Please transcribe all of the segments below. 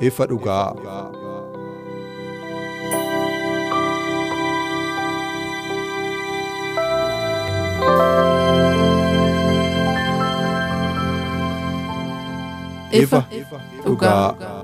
Ifa dhugaa. ifa dhugaa.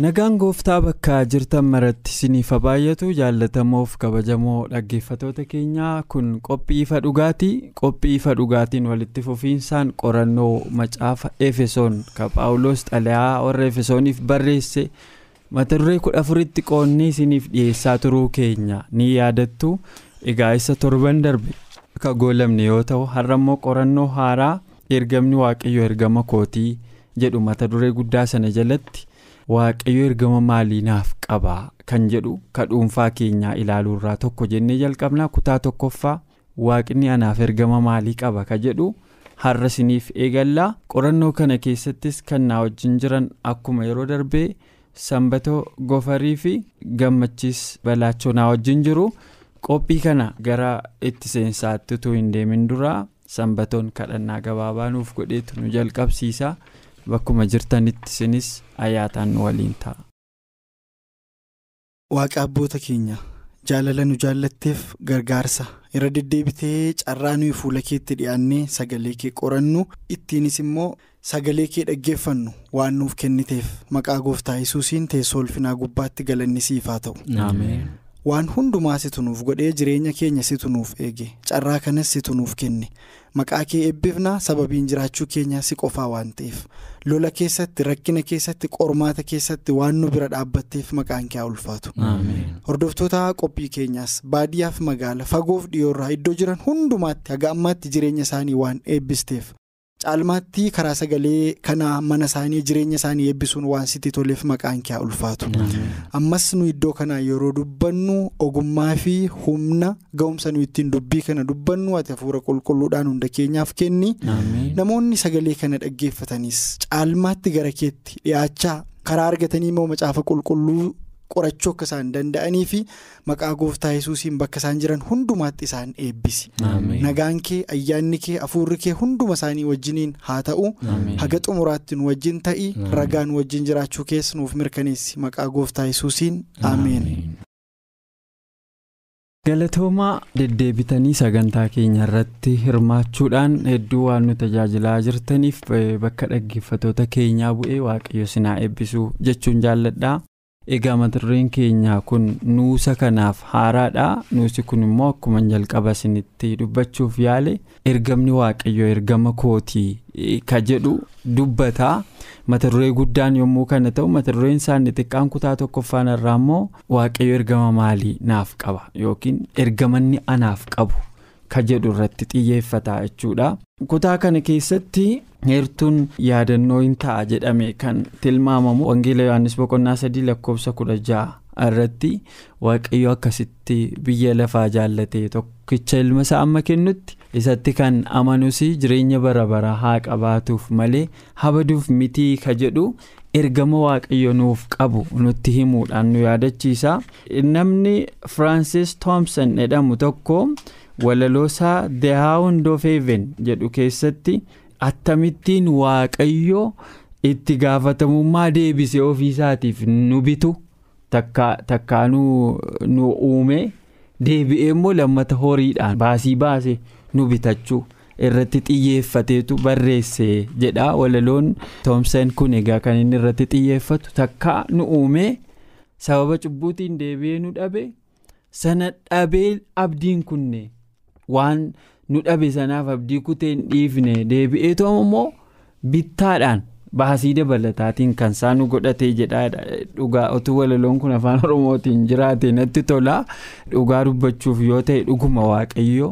Nagaan gooftaa bakka jirtan maratti isiniif baay'atu jaallatamoof kabajamoo dhaggeeffatoota keenyaa kun qophii ifa dhugaatii. Qophii ifa dhugaatiin walitti fufiinsaan qorannoo macaafa efesoon kan paawuloos xalayaa warra efesooniif barreesse mata duree kudha afuritti qoonnee isiniif dhiyeessaa turuu keenya. Ni yaadattu. Egaa isa torban darbe. Akka goolamne yoo ta'u har'a immoo qorannoo haaraa ergamni waaqayyo ergama kootii jedhu mata duree guddaa sana jalatti. Waaqayyo ergama maalii naaf qaba? Kan jedhu ka dhuunfaa keenyaa ilaaluurraa tokko jennee jalqabnaa kutaa tokkoffaa? Waaqni anaaf ergama maalii qaba ka jedhu? Har'a isiniif eegallaa? Qorannoo kana keessattis kan naa wajjin jiran akkuma yeroo darbee sanbatoo gofarii fi gammachiis balaachoo naa wajjin jiru. Qophii kana gara itti seensaatti utuu hin deemin duraa sanbatoon kadhannaa gabaabaa nuuf godheetu nu jalqabsiisa. Bakkuma jirtanitti isinis ayyaataan nu waliin ta'a. Waaqa abboota keenya jaalala nu jaallatteef gargaarsa irra deddeebitee carraa nuyi fuula keetti dhiyaannee sagalee kee qorannu ittiinis immoo sagalee kee dhaggeeffannu waan nuuf kenniteef maqaa gooftaa yesuusiin teessoo ulfinaa gubbaatti galanni siif haa ta'u. Waan hundumaa situ nuuf godhee jireenya keenya situ nuuf eege carraa kanas situ nuuf kenne maqaa kee eebbifnaa sababiin jiraachuu keenya si qofaa waan ta'eef lola keessatti rakkina keessatti qormaata keessatti waan nu bira dhaabbatteef maqaan kee haa ulfaatu. hordoftoota qophii keenyaas baadiyyaaf magaala fagoof dhiyoorraa iddoo jiran hundumaatti haga ammaatti jireenya isaanii waan eebbisteef. Caalmaatti karaa sagalee kana mana isaanii jireenya isaanii eebbisuun waan sitti toleef maqaan kee ulfaatu. Ammas nu iddoo kanaa yeroo dubbannu ogummaa fi humna ga'umsa nu ittiin dubbii kana dubbannu ati hafuura qulqulluudhaan hunda keenyaaf kenni. Namoonni sagalee kana dhaggeeffatanis caalmaatti gara keetti dhiyaachaa karaa argatanii immoo macaafa qulqulluu. Qorachuu akka isaan danda'anii fi maqaa gooftaa yesuusiin bakka isaan jiran hundumaatti isaan eebbisi. Nagaan kee ayyaanni kee hafuurri kee hunduma isaanii wajjiniin haa ta'u. Haga xumuraatti nu wajjin ta'i. Ragaa nu wajjin jiraachuu keessa nuuf mirkaneessi maqaa gooftaa yesuusiin. Ameen. galatoomaa deddeebitanii sagantaa keenya irratti hirmaachuudhaan hedduu waan nu tajaajilaa jirtaniif bakka dhaggeeffatoota keenyaa bu'ee waaqayyo sinaa eebbisuu jechuun jaalladha. Egaa mata dureen keenyaa kun nuusa kanaaf haaraadha. Nuusi kun immoo akkuma jalqaba isinitti dubbachuuf yaale ergamni waaqayyo ergama kootii ka jedhu dubbata. Mata duree guddaan yommuu kana ta'u mata dureen isaanii xiqqaan kutaa tokkoffaan irraa immoo waaqayyo ergama maalii naaf qaba? Yookiin ergamanni anaaf qabu ka jedhu irratti xiyyeeffata jechuudha. Kutaa kana keessatti. Heertuun yaadannoo hin ta'a jedhame kan tilmaamamu wangeela yohaannis boqonnaa sadii lakkoofsa kudha ja'a irratti waaqayyo akkasitti biyya lafaa jaallatee tokkicha ilma isaa amma kennutti isatti kan amanus jireenya bara bara haa qabaatuuf malee habaduuf mitii ka jedhu ergama waaqayyo nuuf qabu nutti himuudhaan nu yaadachiisa namni firaansis toomsan jedhamu tokko walaloosaa the hound of heaven jedhu keessatti. Attamittiin waaqayyo itti gaafatamummaa deebisee ofiisaatiif nu bitu takkaa nu uume deebi'ee immoo lammata horiidhaan baasii baase nu bitachuu irratti xiyyeeffateetu barreesse jedha. Walaloon toomsan kun egaa kan inni irratti xiyyeeffatu takka nu uume sababa cubbuutiin deebi'ee nu dhabe sana dhabee abdiin kunne waan nu dhabe sanaaf abdii kuteen dhiifne deebi'ee to'amu immoo bittaadhaan baasii dabalataatiin kan isaa nu godhatee jedhaadha dhugaa otuu walaloon kun afaan oromootiin jiraate natti tola dhugaa dubbachuuf yoo ta'e dhuguma waaqayyo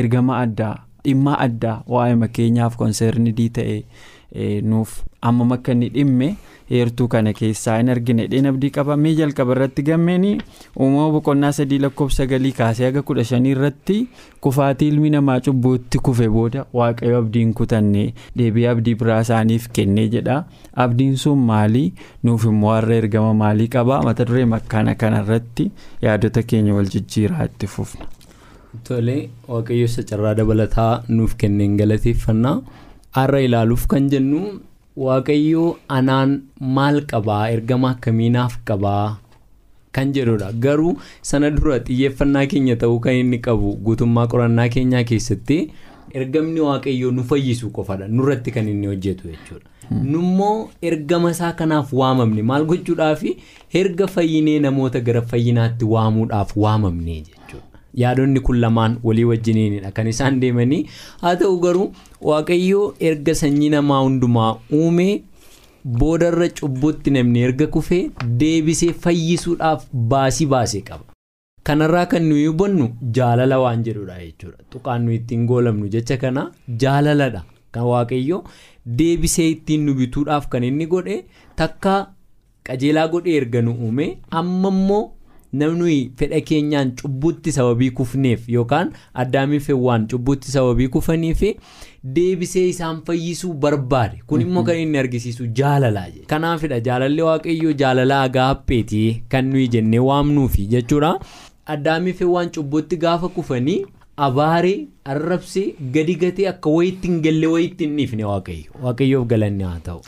ergama addaa dhimma addaa waa'ee keenyaaf konseernidii ta'e nuuf amma akka inni dhimme heertuu kana keessaa hin argine. Dheen abdii qabamee jalqaba irratti gammeen uumama boqonnaa sadii lakkoofsa sagalii kaasee haga kudha shanii irratti kufaatii ilmi namaa cubbuutti kufe booda waaqayyo abdiin kutanne deebi'ee abdii biraa isaaniif kennee jedha. Abdiin sun maalii? Nuuf immoo har'a ergama maalii qaba mata duree makkaana kanarratti yaadota keenya wal jijjiiraa itti fufna. Tole waaqayyo isa carraa dabalataa nuuf kenneen galateeffannaa. Har'a ilaaluuf kan jennu waaqayyo anaan maal qabaa? Ergama akkamiinaaf qabaa? Kan jedhudha. Garuu sana dura xiyyeeffannaa keenya ta'uu kan inni qabu guutummaa qorannaa keenyaa keessatti ergamni waaqayyoo nu fayyisu qofadha. Nurratti kan inni hojjetu jechuudha. nummoo ergama isaa kanaaf waamamne maal gochuudhaaf erga fayyinee namoota gara fayyinaatti waamuudhaaf waamamne. Yaadonni kun lamaan walii wajjiniinidha kan isaan deemanii haa ta'u garuu waaqayyoo erga sanyii namaa hundumaa uumee boodarra cubbutti namni erga kufee deebisee fayyisuudhaaf baasii baasee qaba. kanarraa kan nuyi hubannu jaalala waan jedhudha jechuudha tuqaan nuyi ittiin goolamnu jecha kana jaalaladha kan waaqayyoo deebisee ittiin nu bituudhaaf kan inni godhe takka qajeelaa godhee erga nu uume amma immoo. Namni fedha keenyaan cubbutti sababii kufneef yookaan addaamiif waan cubbutti sababii kufaniif deebisee isaan fayyisuu barbaade. Kun immoo kan inni argisiisu jaalalaa kanaafidha jaalalli waaqayyoo jaalala agaappeetii kan nuyi jennee waamnuufi jechuudha. Addaamiif waan cubbutti gaafa kufanii abaaree arrabsee gadi gatee akka wayitti hin galle wayitti hin dhiifne waaqayyo waaqayyoof galanni haa ta'u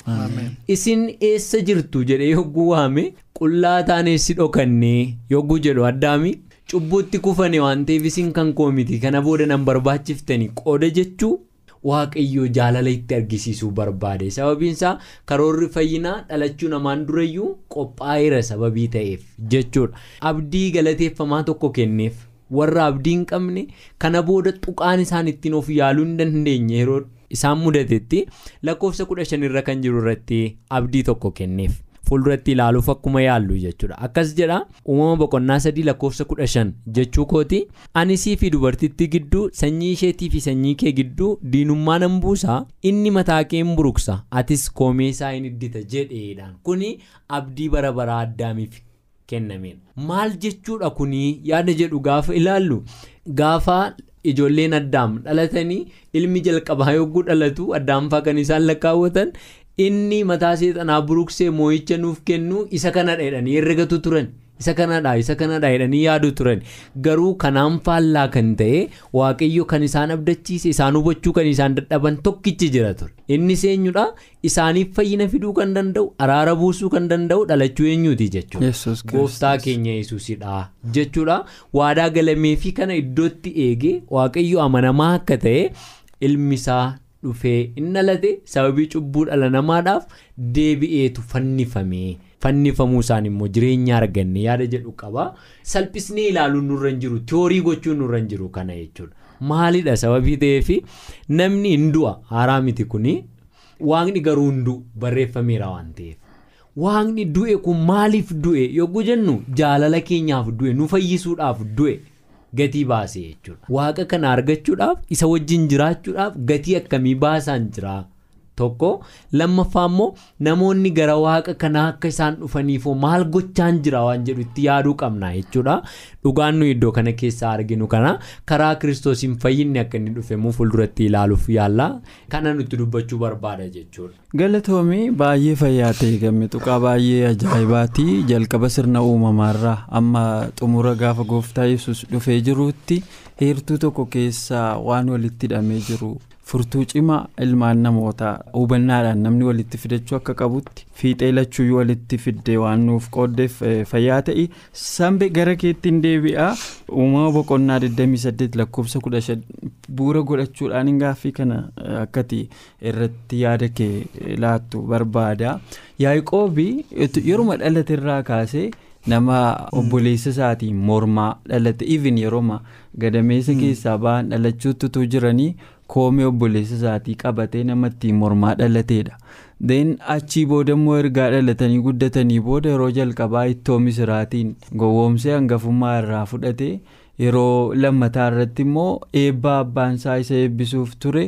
isin eessa jirtu jedhee yogguu waame qullaa taaneessi dhokannee yogguu jedhu addaami cubbutti kufane waan ta'eef isin kan koo miti kana booda nan barbaachiftanii qooda jechuu waaqayyoo jaalala itti argisiisuu barbaade sababiinsaa karoorri fayyinaa dhalachuu namaan durayyuu qophaa'eera sababii ta'eef jechuudha abdii galateeffamaa tokko kenneef. Warra abdii hin qabne kana booda tuqaan isaan ittiin of yaaluu hin dandeenye yeroo isaan mudatetti lakkoofsa kudha shanirra kan jiru irratti abdii tokko kenneef. Fuulduratti ilaaluuf akkuma yaallu jechuudha. Akkas jedha uumama boqonnaa sadii lakkoofsa kudha shan jechuu kooti. Anisii fi dubartittii gidduu sanyii isheetii fi sanyii kee gidduu diinummaa nan buusaa inni mataa kee hin buruqsa atis koomeesaa hin iddita jedheedhaan. Kuni abdii bara baraa addaamiif kennameen. Maal jechuudha kunii? Yaada jedhu gaafa ilaallu. Gaafa ijoolleen addaam dhalatanii ilmi jalqabaa yogguu dhalatu addaamfaa kan isaan lakkaawwatan inni mataa seexanaa buruqsee moo'icha nuuf kennu isa kana jedhanii herregatu turan isa kanadha isa kanadha jedhanii yaadu turan. Garuu kanaan faallaa kan ta'e waaqayyo kan isaan abdachiise isaan hubachuu kan isaan dadhaban tokkichi jira ture. Inni eenyudha isaaniif fayyina fiduu kan danda'u araara buusuu kan danda'u dhalachuu eenyuuti jechuudha. Gooftaa keenya yesuusidha jechuudha waadaa galamee fi kana iddootti eegee waaqayyo amanamaa akka ta'e ilmisaa dhufee inni dhalate sababii cubbuu dhala namaadhaaf deebi'eetu fannifame. Fannifamuu isaan immoo jireenya arganne yaada jedhu qaba. Salphisnee ilaaluun nurra hin jiru tiyoorii gochuun nurra hin jiru kana jechuudha. Maalidha? Sababii ta'eef namni hin du'a. Haaraa miti kuni. Waaqni garuu hin du'u. Barreeffameera waan ta'eef. Waaqni du'e kun maaliif du'e? Yogguu jennu jaalala keenyaaf du'e nu fayyisuudhaaf du'e. gatii baase jechuudha. Waaqa kana argachuudhaaf isa wajjin jiraachuudhaaf gatii akkamii baasaan jira. Tokko lammaffaa immoo namoonni gara waaqa kanaa akka isaan dhufaniifoo maal gochaan jira waan jedhu itti yaaduu qabna jechuudha dhugaan nu iddoo kana keessaa arginu kana karaa kiristoosiin fayyinni akka inni dhufe immoo fuulduratti ilaaluuf yaalla kana nutti dubbachuu barbaada jechuudha. galatoomii baay'ee fayyaa ta'e gamme tuqaa baay'ee ajaa'ibaati jalqaba sirna uumamaarraa amma xumura gaafa gooftaa yesus dhufee jiruutti heertuu tokko keessaa waan walitti hidhamee jiru. Furtuu cimaa ilmaan namootaa hubannaadhaan namni walitti fidachuu akka qabutti fiixee lachuu walitti fiddee waan nuuf qooddeef fayyaa ta'e. Sambe gara keettiin deebi'aa uumama boqonnaa 28 lakkoofsa 15 bu'uura godhachuudhaan gaaffii kana akkati irratti yaada kee laattu barbaada. Yaaqoobii yeruma dhalaterraa kaasee nama obboleessa isaatiin mormaa dhalate even yeroo gadameessa keessaa ba'an dhalachuutu jiranii koomee obboleessa isaatii qabatee nama ittiin mormaa dhalateedha. Deen achii booda immoo ergaa dhalatanii guddatanii booda yeroo jalqabaa ittoo misiraatiin gowwoomsee hangafummaa irraa fudhate yeroo lammataa irratti immoo eebba abbaan isaa isa eebbisuuf ture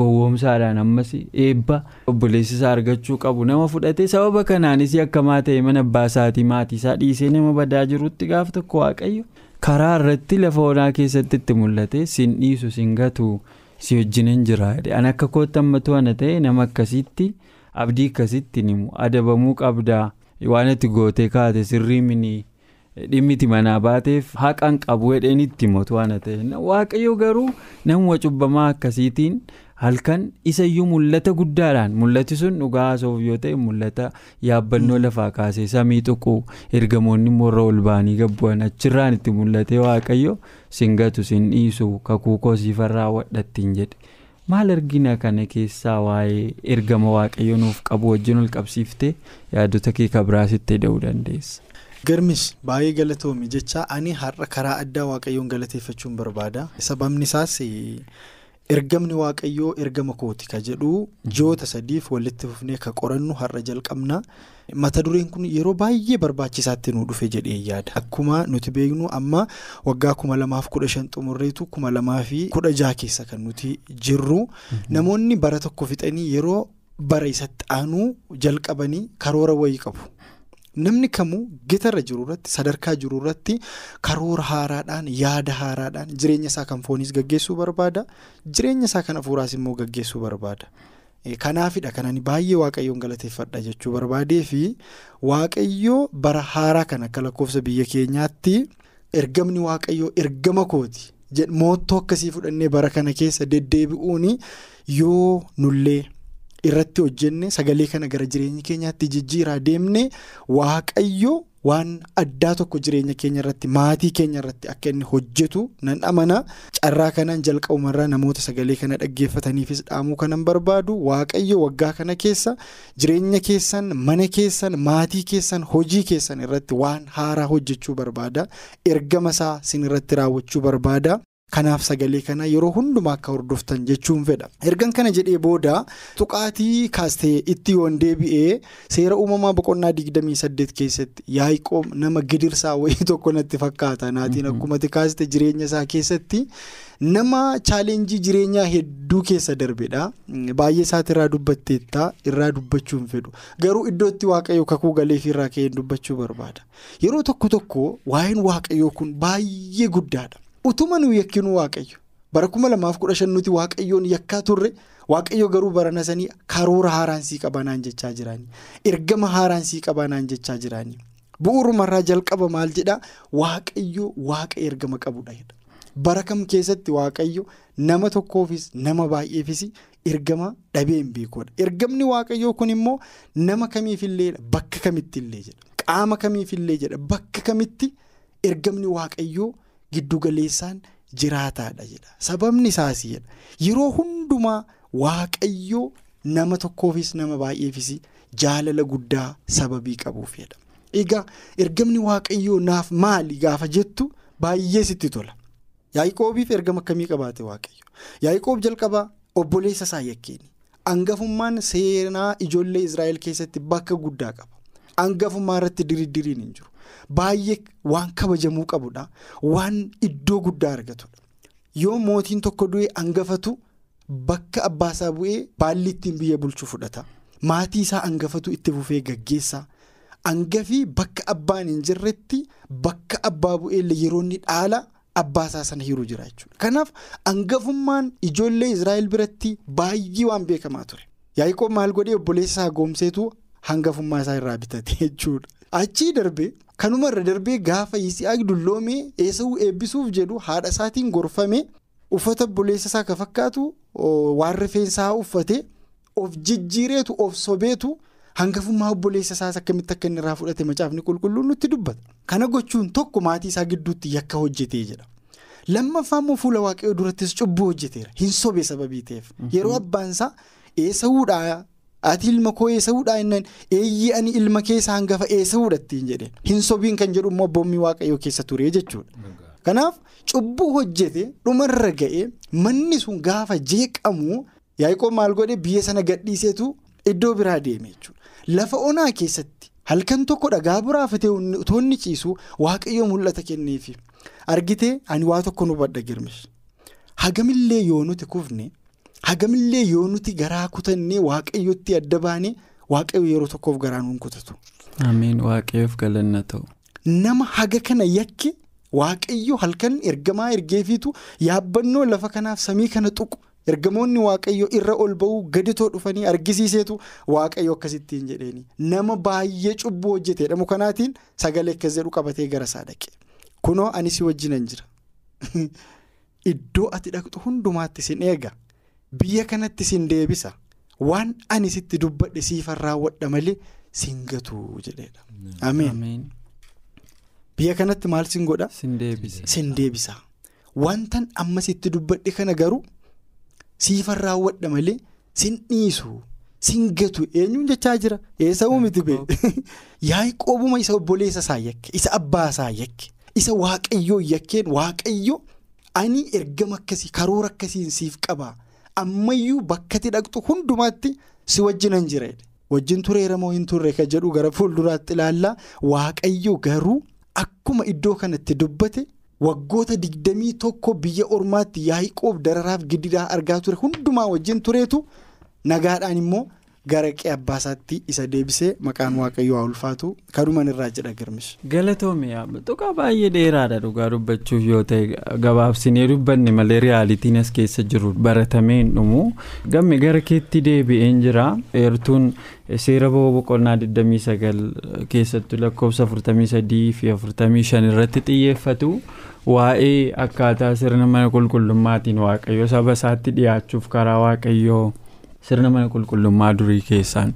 gowwoomsaadhaan ammas eebba obboleessi isaa argachuu qabu nama fudhate sababa kanaanis akkamaa ta'e mana abbaa isaatii maatii isaa dhiisee nama badaa jirutti gaaf tokko waaqayyo karaa irratti lafa onaa keessatti itti mul'ate sin dhiisu sin gatu si wajjin jira an akka kootti ammatu ana ta'e nama akkasitti. abdii akkasitti himu adabamuu qabdaa. Waan itti gootee kaate sirrii mini dhimmiti manaa baateef haqan qabu hedheen itti himatu waan ta'e waaqayyo garuu namuma cubbamaa akkasiitiin halkan isayyuu mul'ata guddaadhaan. Mul'ati sun dhugaa haasa'uuf yoo ta'e mul'ata yaabbannoo lafaa kaasee samii tuquu ergamoonni morra ol ba'anii gabbu'an achirraan itti mul'ate. Waaqayyo singatu sin dhiisu kakuu koosiifarraa wadhattiin jedhe. maal argina kana keessaa waa'ee ergama waaqayyo nuuf qabu wajjin ol qabsiiftee yaadota kee kabiraasitti da'uu dandeessa. Garmis baay'ee galatoomi jecha ani har'a karaa addaa waaqayyoon galateeffachuun barbaada. Sababni isaas ergamni waaqayyoo ergama kooti ka jedhu ji'oota sadiif walitti fufnee ka qorannu har'a jalqabna. Mata dureen kun yeroo baay'ee barbaachisaatti nu dhufe jedhee yaada. Akkuma nuti beeknu amma waggaa kuma lamaaf kudha shan xumurreetu kuma lamaa fi kudha jaha keessa kan nuti jirru. Namoonni bara tokko fixanii yeroo bara isatti aanuu jalqabanii karoora wayii qabu. Namni kamuu gitarra jiru irratti sadarkaa jiru irratti karoora haaraadhaan yaada haaraadhaan jireenya isaa kan fooniis gaggeessuu barbaada jireenya isaa kan hafuuraas immoo gaggeessuu barbaada. Kanaafidha kan ani baay'ee waaqayyoon galateeffadha jechuu barbaadee fi waaqayyoo bara haaraa kan akka lakkoofsa biyya keenyaatti ergamni waaqayyoo ergama kooti moottoo akkasii fudhannee bara kana keessa deddeebi'uun yoo nullee. Irratti hojjenne sagalee kana gara jireenya keenyaatti jijjiiraa deemne waaqayyo waan addaa tokko jireenya keenya irratti maatii keenya irratti akka inni hojjetu nan amana. Carraa kanaan jalqabumarraa namoota sagalee kana dhaggeeffataniifis dhaamuu kanan barbaadu. Waaqayyo waggaa kana keessa jireenya keessan mana keessan maatii keessan hojii keessan irratti waan haaraa hojjechuu barbaada. Ergama isaa sin irratti raawwachuu barbaada. Kanaaf sagalee kana yeroo hundumaa akka hordoftan jechuun fedha. Ergan kana jedhee booda tuqaatii kaastee itti yoon deebi'ee seera uumamaa boqonnaa 28 keessatti yaa'ii nama gidirsaa wayii tokko natti fakkaata. Naatiin akkuma kaaste jireenya isaa keessatti nama chaalenjii jireenyaa hedduu keessa darbedha. Baay'ee isaati irraa dubbatteetta irraa dubbachuun fedhu. Garuu iddootti waaqayyo kakuu galeef irraa ka'een dubbachuu barbaada. Yeroo tokko tokko waa'een waaqayyoo kun baay'ee guddaadha. Utuma nu yakkinuu waaqayyo. Bara kuma lamaaf kudha shan nuti waaqayyoon yakkaa turre waaqayyo garuu barana sanii karoora haaraan sii qabanaan jechaa jiraani ergama haaraan sii qabanaan jechaa jiraani bu'uurumarraa jalqaba maal jedhaa? Waaqayyo waaqa ergama qabudha bara kam keessatti waaqayyo nama tokkoofis nama baay'eefis ergama dhabee hin beekudha ergamni waaqayyoo kun immoo nama kamiifillee bakka kamittillee jedha. Qaama kamiifillee jedha? Bakka kamitti ergamni waaqayyoo. Giddugaleessaan jiraataadha jedha. Sababni isaas yeroo hundumaa waaqayyoo nama tokkoofis nama baay'eefis jaalala guddaa sababii qabuuf jedha. Egaa ergamni waaqayyoo naaf maali gaafa jettu baay'ee sitti tola. Yaa'ikoobiif ergama akkamii qabaate waaqayyo? Yaa'ikoob jalqabaa obboleessa isaa yakkeeni. Hangafummaan seenaa ijoollee israa'el keessatti bakka guddaa qaba. Hangafummaa irratti diriiriin hin jiru. Baay'ee waan kabajamuu qabudha. Waan iddoo guddaa argatudha. Yoo mootiin tokko du'e hangafatu bakka abbaasaa bu'ee baalli ittiin biyya bulchuu fudhata. Maatii isaa hangafatu itti fufee gaggeessa. Hangafii bakka abbaan hin jirretti bakka abbaa bu'ee yeroo inni dhaala abbaasaa sana hiruu jira jechuudha. Kanaaf hangafummaan ijoollee Israa'el biratti baay'ee waan beekamaa ture. Yaa'ikoon maal godhee obboleessa isaa goomseetu hangafummaa isaa irraa bitate jechuudha. Achii darbee kanuma irra darbee gaafa Yisihaaq dulloomee eesawuu eebbisuuf jedhu haadha isaatiin gorfame uffata obboleessa isaa kan fakkaatu waan rifeensaa uffatee of jijjiireetu of sobeetu hangafummaa obboleessa isaas akkamitti akka inni irraa fudhate macaafni qulqulluun nutti dubbata. Kana gochuun tokko maatii isaa gidduutti yakka hojjetee jedha. Lammaffaa immoo fuula waaqayyoo durattis cubbuu hojjeteera hin sobe sababii ta'eef yeroo abbaan isaa eesawuudhaa ati ilma koo eesawuudhaa innaan eeyyii ani ilma keessa hangafa eesawuudha ittiin jedheen. Hin sobiin kan jedhu immoo abboommii waaqayyoo keessa ture jechuudha. Kanaaf cubbuu hojjete dhumarra ga'ee manni sun gaafa jeeqamu yaa'ikoon maal godhe? Biyya sana gadhiiseetu iddoo biraa deeme jechuudha. Lafa onaa keessatti halkan tokko dhagaa buraafatee utoonni ciisu waaqayyoo mul'ata kenneefi argitee ani waa tokko nu badha girmish. Hagamillee yoo nuti kufne hagamillee yoo nuti garaa kutannee waaqayyotti adda baane waaqayyo yeroo tokkoof garaa nuun kutatu. Amiin waaqayyoof galanna ta'u. Nama haga kana yakke waaqayyo halkan ergamaa ergeefiitu yaabbannoo lafa kanaaf samii kana tuqu. ergamoonni waaqayyo irra ol ba'uu gaditoo dhufanii argisiiseetu waaqayyo akkasittiin jedheeni nama baay'ee cubbuu hojjeteedha mukanaatiin sagalee akkas jedhu qabatee gara isaa dhaqe kunoo ani si wajjinan jira iddoo ati dhaqxu hundumaatti sin eega biyya kanatti sin deebisa. Waan ani sitti dubbadhe siifan raawwadha malee sin gatu jedheedha. Ameen biyya kanatti maal sin godha? Sin deebisa. Wantan amma sitti dubbadhe kana garuu. siifan raawwadha malee sin dhiisu sin gatu eenyuun jechaa jira? Eessa'uu miti bee yaa'ii isa obboleessa isaa yakke isa abbaa isaa yakke isa waaqayyoo yakkeen waaqayyo ani ergama akkasii karoora akkasiin siif qaba ammayyuu bakkatti dhaqxu hundumaatti si wajjinan jira wajjin tureera moo hin turre kan jedhu gara fuulduraatti ilaallaa waaqayyo garuu akkuma iddoo kanatti dubbate. waggoota digdamii tokko biyya ormaatti yaa'ii dararaaf giddiidhaa argaa ture hundumaa wajjin tureetu nagaadhaan immoo gara qe'ee abbaasaatti isa deebisee maqaan waaqayyoo haa ulfaatu kanuman irraa jedha girmish. galatoomii tuqaa baay'ee dheeraadha dhugaa dubbachuuf yoo ta'e gabaabsinee dubbanne malee riyaalitiin as keessa jiru baratamee hin dhumu gamme gara keetti deebi'een jira eertuun seera boqonnaa 29 keessattuu lakkoofsa 43 fi 45 irratti xiyyeeffatu. waa'ee akkaataa sirna mana qulqullummaatiin waaqayyo saba isaatti dhiyaachuuf karaa waaqayyoo sirna mana qulqullummaa durii keessaan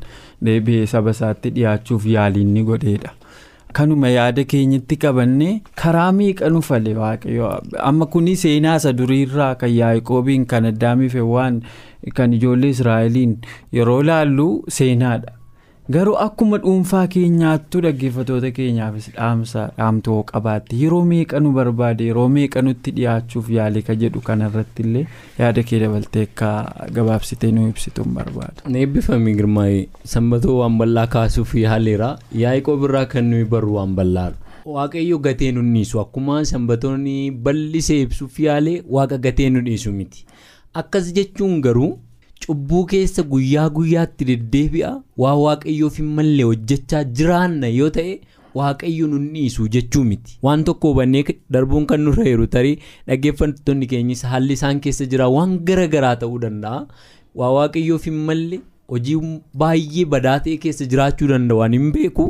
deebi'ee saba isaatti dhiyaachuuf yaaliin ni godheedha. kanuma yaada keenyatti qabannee karaa meeqa nu fale waaqayyo amma kuni seenaa isa duriirraa kan yaa'ikoobiin kan addaamiif waan kan ijoollee israa'eliin yeroo laallu seenaadha. Garuu akkuma dhuunfaa keenyaattuu dhaggeeffatoota keenyaafis dhaamsa dhaamtoo qabaatti yeroo meeqa nu barbaade yeroo meeqa nutti dhiyaachuuf yaale ka jedhu kanarratti illee yaada kee dabaltee akka gabaabsitee nu ibsituun barbaada. eebbifamii girmaa'ee sanbatoo waan bal'aa kaasuuf yaaleera yaa'ikoo birraa kan nuyi barru waan bal'aadha. waaqayyo gatee nu dhiisu akkuma sanbatoonni bal'isee ibsuuf yaale waaqa gatee nu dhiisu miti akkas jechuun garuu. Cubbuu keessa guyyaa guyyaatti deddeebi'a. Waa waaqayyoof hin malle hojjechaa jiraanna yoo ta'e waaqayyo nu dhiisu jechuu miti. Waan tokko hubannee darbuun kan nurra jiru tarii dhaggeeffattoonni keenyis haalli isaan keessa jira waan gara garaa ta'uu danda'a. Waa waaqayyoof hin malle hojii baay'ee badaa ta'e keessa jiraachuu danda'a waan hin beeku.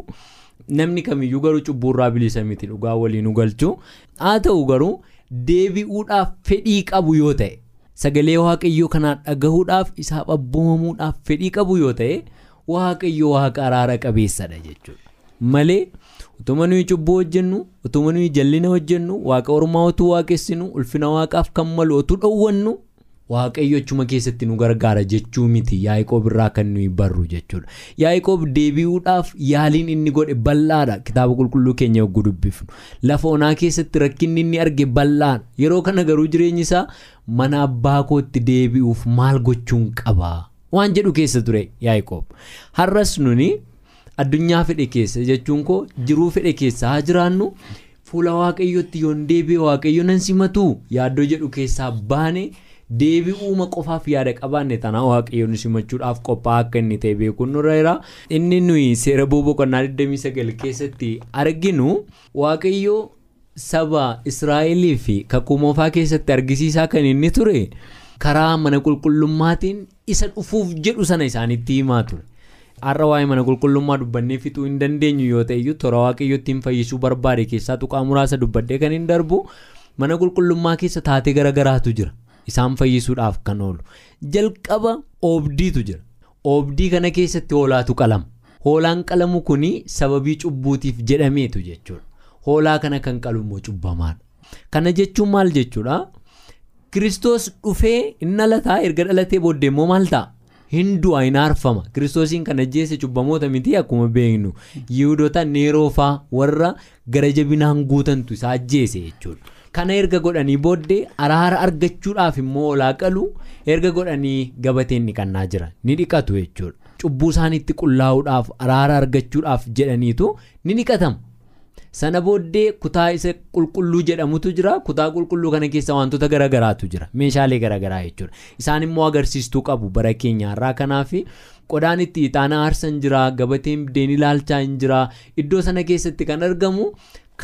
Namni kamiyyuu garuu cubbuurraa bilisa miti. Dhugaa waliin galchuu haa ta'u garuu deebi'uudhaaf fedhii qabu yoo ta'e. Sagalee waaqayyoo kanaan dhagahuudhaaf isaaf abboomamuudhaaf fedhii qabu yoo ta'e waaqayyo waaqa araara qabeessadha jechuudha. Malee utuma nuyi cubbuu hojjennu utuma nuyi jallina hojjennu waaqa ormaa otuu waaqessinu ulfina waaqaaf kan malu otuu dhowwannu waaqayyo achuma keessatti nu gargaara jechuu miti. Yaa'ikoob irraa kan nuyi barru jechuudha. Yaa'ikoob deebi'uudhaaf yaaliin inni godhe bal'aadha. Kitaaba qulqulluu keenya yogguu dubbifnu. Lafa onaa keessatti rakkinni inni arge bal'aadha. Yeroo kana garuu jireenyi isaa mana abbaa kootti deebi'uuf maal gochuun qabaa? Waan jedhu keessa ture yaa'ikoob har'as nuni addunyaa fedhe keessa jechuun koo jiruu fedhe keessa haa jiraannu. Fuula waaqayyootti yoon deebi'e waaqayyo nan simatu. Yaaddoo jedhu keessaa baane. Deebi'uuma qofaaf yaada qabaanne tanaa waaqayyoon simachuudhaaf qophaa'aa akka inni ta'e beekuun nurra jira inni nuyi seera boqonnaa 29 keessatti arginu waaqayyo saba israa'elii fi kakuu moofaa keessatti argisiisaa kan inni ture karaa mana qulqullummaatiin isa dhufuuf jedhu sana isaanitti himaa ture. har'a waa'ee mana qulqullummaa dubbannee fixuu hin dandeenyu yoo ta'eyyuu toora waaqayyo ittiin fayyisuu barbaade keessaa tuqaa muraasa dubbadhee kan hin darbu mana qulqullummaa keessa taatee garagaraatu jira. Isaan fayyisuudhaaf kan oolu. Jalqaba oobdiitu jira. Oobdii kana keessatti hoolaatu qalama. Hoolaan qalamu kun sababii cubbuutiif jedhameetu jechuudha. Hoolaa kana kan qalu immoo cubbamaadha. Kana jechuun maal jechuudha? Kiristoos dhufee inni dhalataa erga dhalatee booddee immoo maal ta'a? Hin du'a hin aarfama. Kiristoosiin kan ajjeese cubbamoota miti akkuma beeknu. Yihudoota neeroofaa warra gara jabinaan guutantu isaa ajjeese jechuudha. Kana erga godhanii booddee araara argachuudhaaf immoo olaa qalu erga godhanii gabateen dhiqannaa jira ni dhiqatu jechuudha. Cubbuu isaaniitti qullaa'uudhaaf araara argachuudhaaf jedhaniitu ni dhiqatama. sana booddee kutaa isa qulqulluu jedhamutu jira. Kutaa qulqulluu kana keessa wantoota garaagaraatu jira. Meeshaalee garaagaraa jechuudha. Isaan immoo agarsiistuu qabu bara keenyaarraa kanaaf qodaan itti ixaana aarsan jira gabateen biddeen ilaalchaa hin jira. Iddoo sana keessatti kan argamu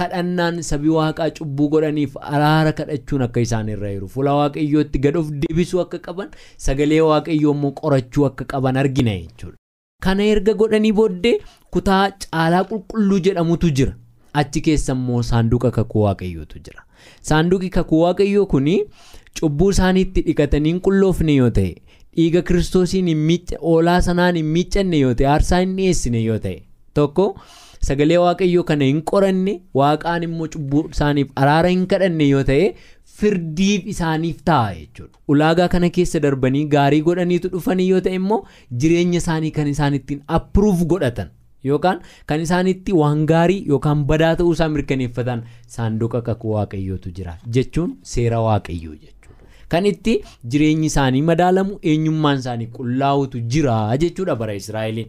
kadhannaan sabii waaqaa cubbuu godhaniif araara kadhachuun akka isaan irra jiru. Fuula waaqayyootti gad of deebisuu akka qaban sagalee waaqayyoo immoo qorachuu akka qaban argina jechuudha. Kana erga godhanii booddee kutaa caalaa qulqulluu jedhamutu jira. achi keessa immoo saanduqa kakuu waaqayyootu jira. Saanduqi kakuu waaqayyoo kun cubbuu isaaniitti dhiqatanii hin qulloofne yoo ta'e dhiiga kiristoosiin oolaa sanaan hin miiccanne yoo ta'e aarsaa hin dhiyeessine yoo ta'e tokko sagalee waaqayyoo kana hin qoranne waaqaan immoo cubbuu isaaniif araara hin kadhanne yoo ta'e firdiif isaaniif ta'a jechuudha ulaagaa kana keessa darbanii gaarii godhaniitu dhufanii yoo ta'e immoo jireenya isaanii kan isaan ittiin appruuf godhatan. yookaan kan isaanitti waan gaarii yookaan badaa ta'uu isaa mirkaneeffatan saanduqa kakuu waaqayyootu jira jechuun seera waaqayyoo jechuudha kan itti jireenyi isaanii madaalamu eenyummaan isaanii qullaa'utu jira jechuudha bara israa'eliin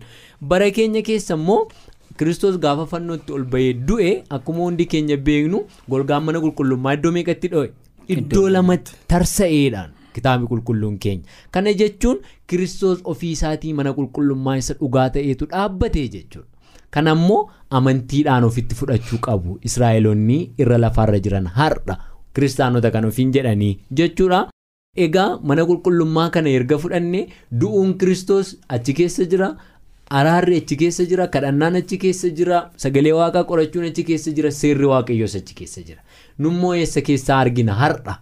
bara keenya keessa immoo kiristoos gaafa fannootti ol bahee du'e akkuma hundi keenya beeknu golgaan mana qulqullummaa iddoo meeqatti dho'e. Iddoo lamatti tarsa'eedhaan. kitaabni qulqulluun keenya. Kana jechuun kiristoos ofii isaatii mana qulqullummaa isa dhugaa ta'eetu dhaabbatee jechuudha. Kana immoo amantiidhaan ofitti fudhachuu qabu israa'eloonni irra lafaarra jiran har'a kiristaanota kan ofiin jedhanii jechuudha. Egaa mana qulqullummaa kana erga fudhanne du'uun kiristoos achi keessa jira araarri achi keessa jira kadhannaan achi keessa jira sagalee waaqaa qorachuun achi keessa jira seerri waaqayyoos achi keessa jira. Nummoo eessa keessaa argina? Har'a.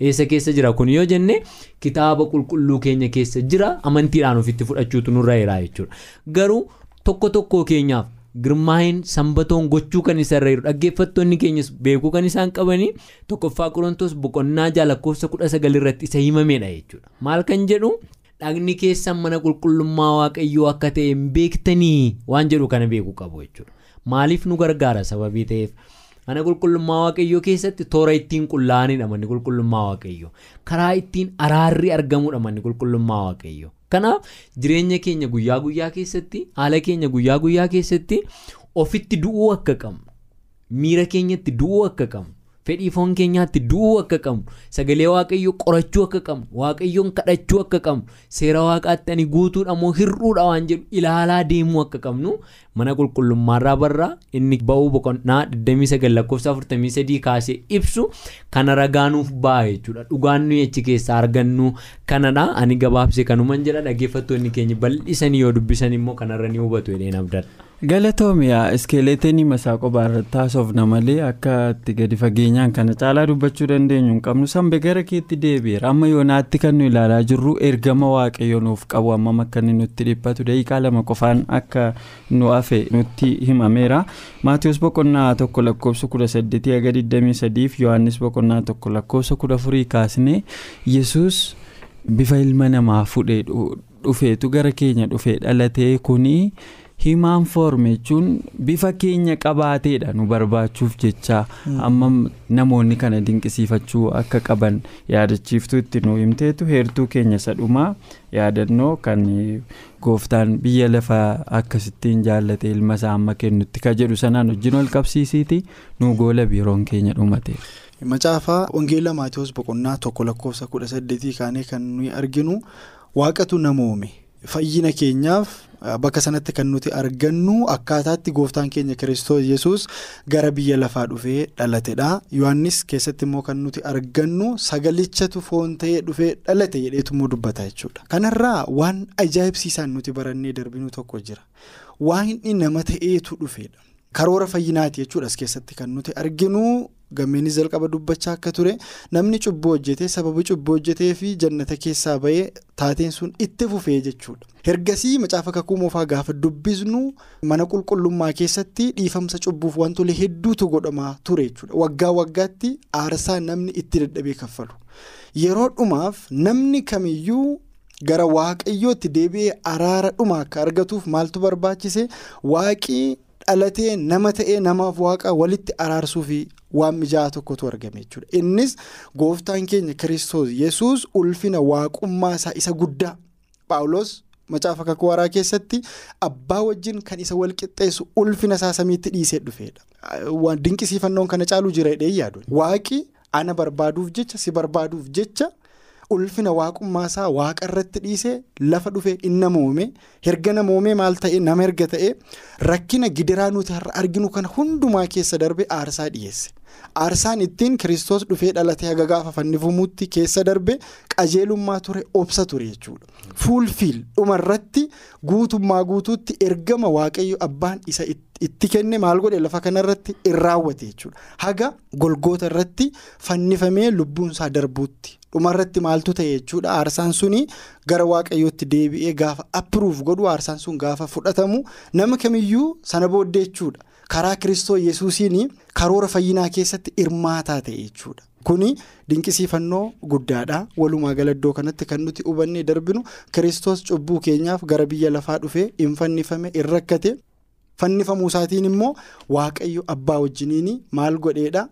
eessa keessa jira? Kun yoo jenne kitaaba qulqulluu keenya keessa jira amantiidhaan ofitti fudhachuutu nurra jira jechuudha. Garuu tokko tokko keenyaaf girmaa'in sanbatoon gochuu kan isa irra jiru dhaggeeffattoonni keenyas beekuu kan isaan qabanii tokkoffaa qorontoos boqonnaa jaalakkoofsa kudha sagal irratti isa himamedha jechuudha. Maal kan jedhu dhagni keessan mana qulqullummaa waaqayyoo akka ta'e beektanii waan jedhu kana beekuu qabu jechuudha. Maaliif nu gargaara sababii ta'eef. mana qulqullummaa waaqayyoo keessatti toora ittiin qullaa'anidha manni qulqullummaa waaqayyoo. Karaa ittiin araarri argamudha manni qulqullummaa waaqayyoo. Kanaaf jireenya keenya guyyaa guyyaa keessatti haala keenya guyyaa guyyaa keessatti ofitti du'uu akka qabnu miira keenyatti du'uu akka qabnu fedhii foon keenyaatti du'uu akka qabnu sagalee waaqayyoo qorachuu akka qabnu waaqayyoon kadhachuu akka qabnu seera waaqaatti ani guutuudha moo hir'uudha waan jedhu ilaalaa deemuu akka qabnu mana qulqullummaarraa barraa inni ba'uu boqonnaa 29 lakkoofsa 43 kaasee ibsu kana ragaanuuf ba'a jechuudha dhugaan nuyi achi keessaa argannu kanadha ani gabaabse kanuman jedha dhaggeeffattoonni keenya bal'isanii yoo dubbisan immoo kanarra ni hubatu jedheen abdadha. Galatoomiyaa iskeeleetii masaa qophaa irratti haasofna malee akka itti gadi fageenyaan kana caalaa dubbachuu dandeenyu hin qabnu sanbe gara keetti deebi'eera amma yoonaatti kan nu ilaalaa jirru ergama waaqayyo nuuf qabu hammam akka inni nutti dhiphatu daqiiqaa lama qofaan akka nu hafe nutti himameera maatiyoos boqonnaa tokko lakkoofsa kudha saddeetii haga 23 fi yohaannis boqonnaa tokko lakkoofsa kudha afurii kaasnee yesus bifa ilma namaa fudhee dhufeetu gara keenya dhufee dhalatee kunii. Himaan foorme jechuun bifa keenya qabaateedha nu barbaachuuf jecha. Amma namoonni kana dinqisiifachuu akka qaban yaadachiiftuu itti nu himteetu heertuu keenya sadhumaa yaadannoo kan gooftaan biyya lafaa akkasittiin jaallate ilma isaa amma kennutti ka jedhu sanaan wajjin ol qabsiisiiti. Nu goola biiroon keenya dhumate. macaafaa wangeela maatiyoos boqonnaa tokko lakkoofsa kudha saddeetii kaanee kan nuyi arginu. Waaqatu nama uume fayyina keenyaaf. Bakka sanatti kan nuti argannu akkaataatti gooftaan keenya kiristoos yesus gara biyya lafaa dhufee dhalatedha. Yohannis keessatti immoo kan nuti argannu sagalichatu foon ta'ee dhufee dhalate jedheetummoo dubbata jechuudha. Kanarraa waan ajaa'ibsiisaan nuti barannee darbinu tokko jira. Waan inni nama ta'eetu dhufedha karoora fayyinaati jechuudha as keessatti kan nuti arginu. Gammeenis jalqaba dubbachaa akka ture. Namni cubbuu hojjetee sababa cubbuu hojjetee fi jannata keessaa bahee taateen sun itti fufee jechuudha. ergasii macaafa kakuu moofaa gaafa dubbisnu mana qulqullummaa keessatti dhiifamsa cubbuuf wantoota hedduutu godhamaa ture jechuudha. Waggaa waggaatti aarsaa namni itti dadhabee kaffalu. Yeroo dhumaaf namni kamiyyuu gara waaqayyootti deebi'ee araara dhuma akka argatuuf maaltu barbaachise? Waaqii dhalatee nama ta'ee namaaf waaqa walitti araarsuu fi waan mijaa'aa tokkotu argame jechuudha. Innis gooftaan keenya kiristoos yesus ulfina waaqummaa isaa isa guddaa paawulos macaafa kakuu haaraa keessatti abbaa wajjin kan isa wal qixxeessu ulfina isaa samiitti dhiisee dhufeedha. Dinqisiifannoon kana caaluu jira jedhee yaadu. Waaqi ana barbaaduuf jecha si barbaaduuf jecha. ulfina waaqummaa isaa waaqa irratti dhiisee lafa dhufee inni nama uume herga nama uume maal ta'e nama erga ta'e rakkina gidiraa nuti arginu kana hundumaa keessa darbe aarsaa dhiyeesse. Aarsaan ittiin kiristoos dhufee dhalatee haga gaafa fannifamuutti keessa darbe qajeelummaa ture obsa ture jechuudha. Fuulfiil dhumarratti guutummaa guutuutti ergama waaqayyo abbaan isa itti kenne maal godhe lafa kanarratti in raawwate jechuudha. Haga golgoota irratti fannifamee lubbuunsaa darbuutti. dhumarratti maaltu ta'e jechuudha aarsaan suni gara waaqayyootti deebi'ee gaafa appiruuf godhu aarsaan sun gaafa fudhatamu nama kamiyyuu sana booddee jechuudha karaa kiristoo yesuusiin karoora fayyinaa keessatti hirmaataa ta'e jechuudha. Kuni dinqisiifannoo guddaadha walumaa gala iddoo kanatti kan nuti hubannee darbinu kiristoos cubbuu keenyaaf gara biyya lafaa dhufee hin fannifame hin rakkate fannifamuu isaatiin immoo waaqayyo abbaa wajjiniin maal godheedha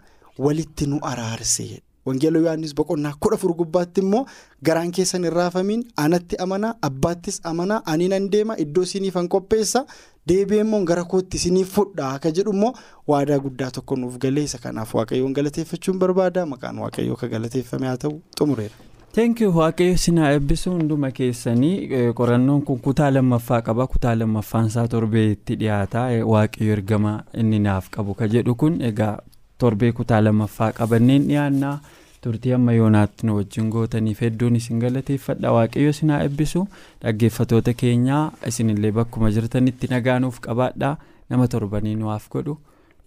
walitti nu araarse. Wangeela Yohaannis boqonnaa kudha afur gubbaatti immoo garaan keessan hin raafamiin anatti amanaa abbaattis amanaa ani nan deema iddoo isiniif an qopheessa deebi'ee immoo gara kootti isiniif fudhaa akka jedhu immoo waadaa guddaa tokko nuuf galeessa kanaaf waaqayyoon galateeffachuun barbaada maqaan waaqayyoo akka galateeffame haa ta'u xumureera. Teenkii waaqayyo sinaa eebbisuu hunduma keessanii qorannoon kun kutaa lammaffaa qaba kutaa lammaffaan isaa torbeetti dhiyaata waaqayyo ergama inni naaf qabu ka jedhu kun egaa. Torbee kutaa lammaffaa qabanneen dhiyaannaa turtii amma yoonaatti nu wajjin gootaniif hedduun isin galateeffadha waaqayyo sinaa eebbisu dhaggeeffatoota keenyaa isinillee bakkuma jirtanitti nagaanuuf qabaadha nama torbanii nuwaaf godhu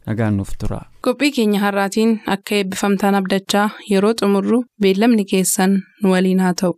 nagaanuuf tura. qophii keenya har'aatiin akka eebbifamtaan abdachaa yeroo xumurru beellamni keessan nu waliin haa ta'u.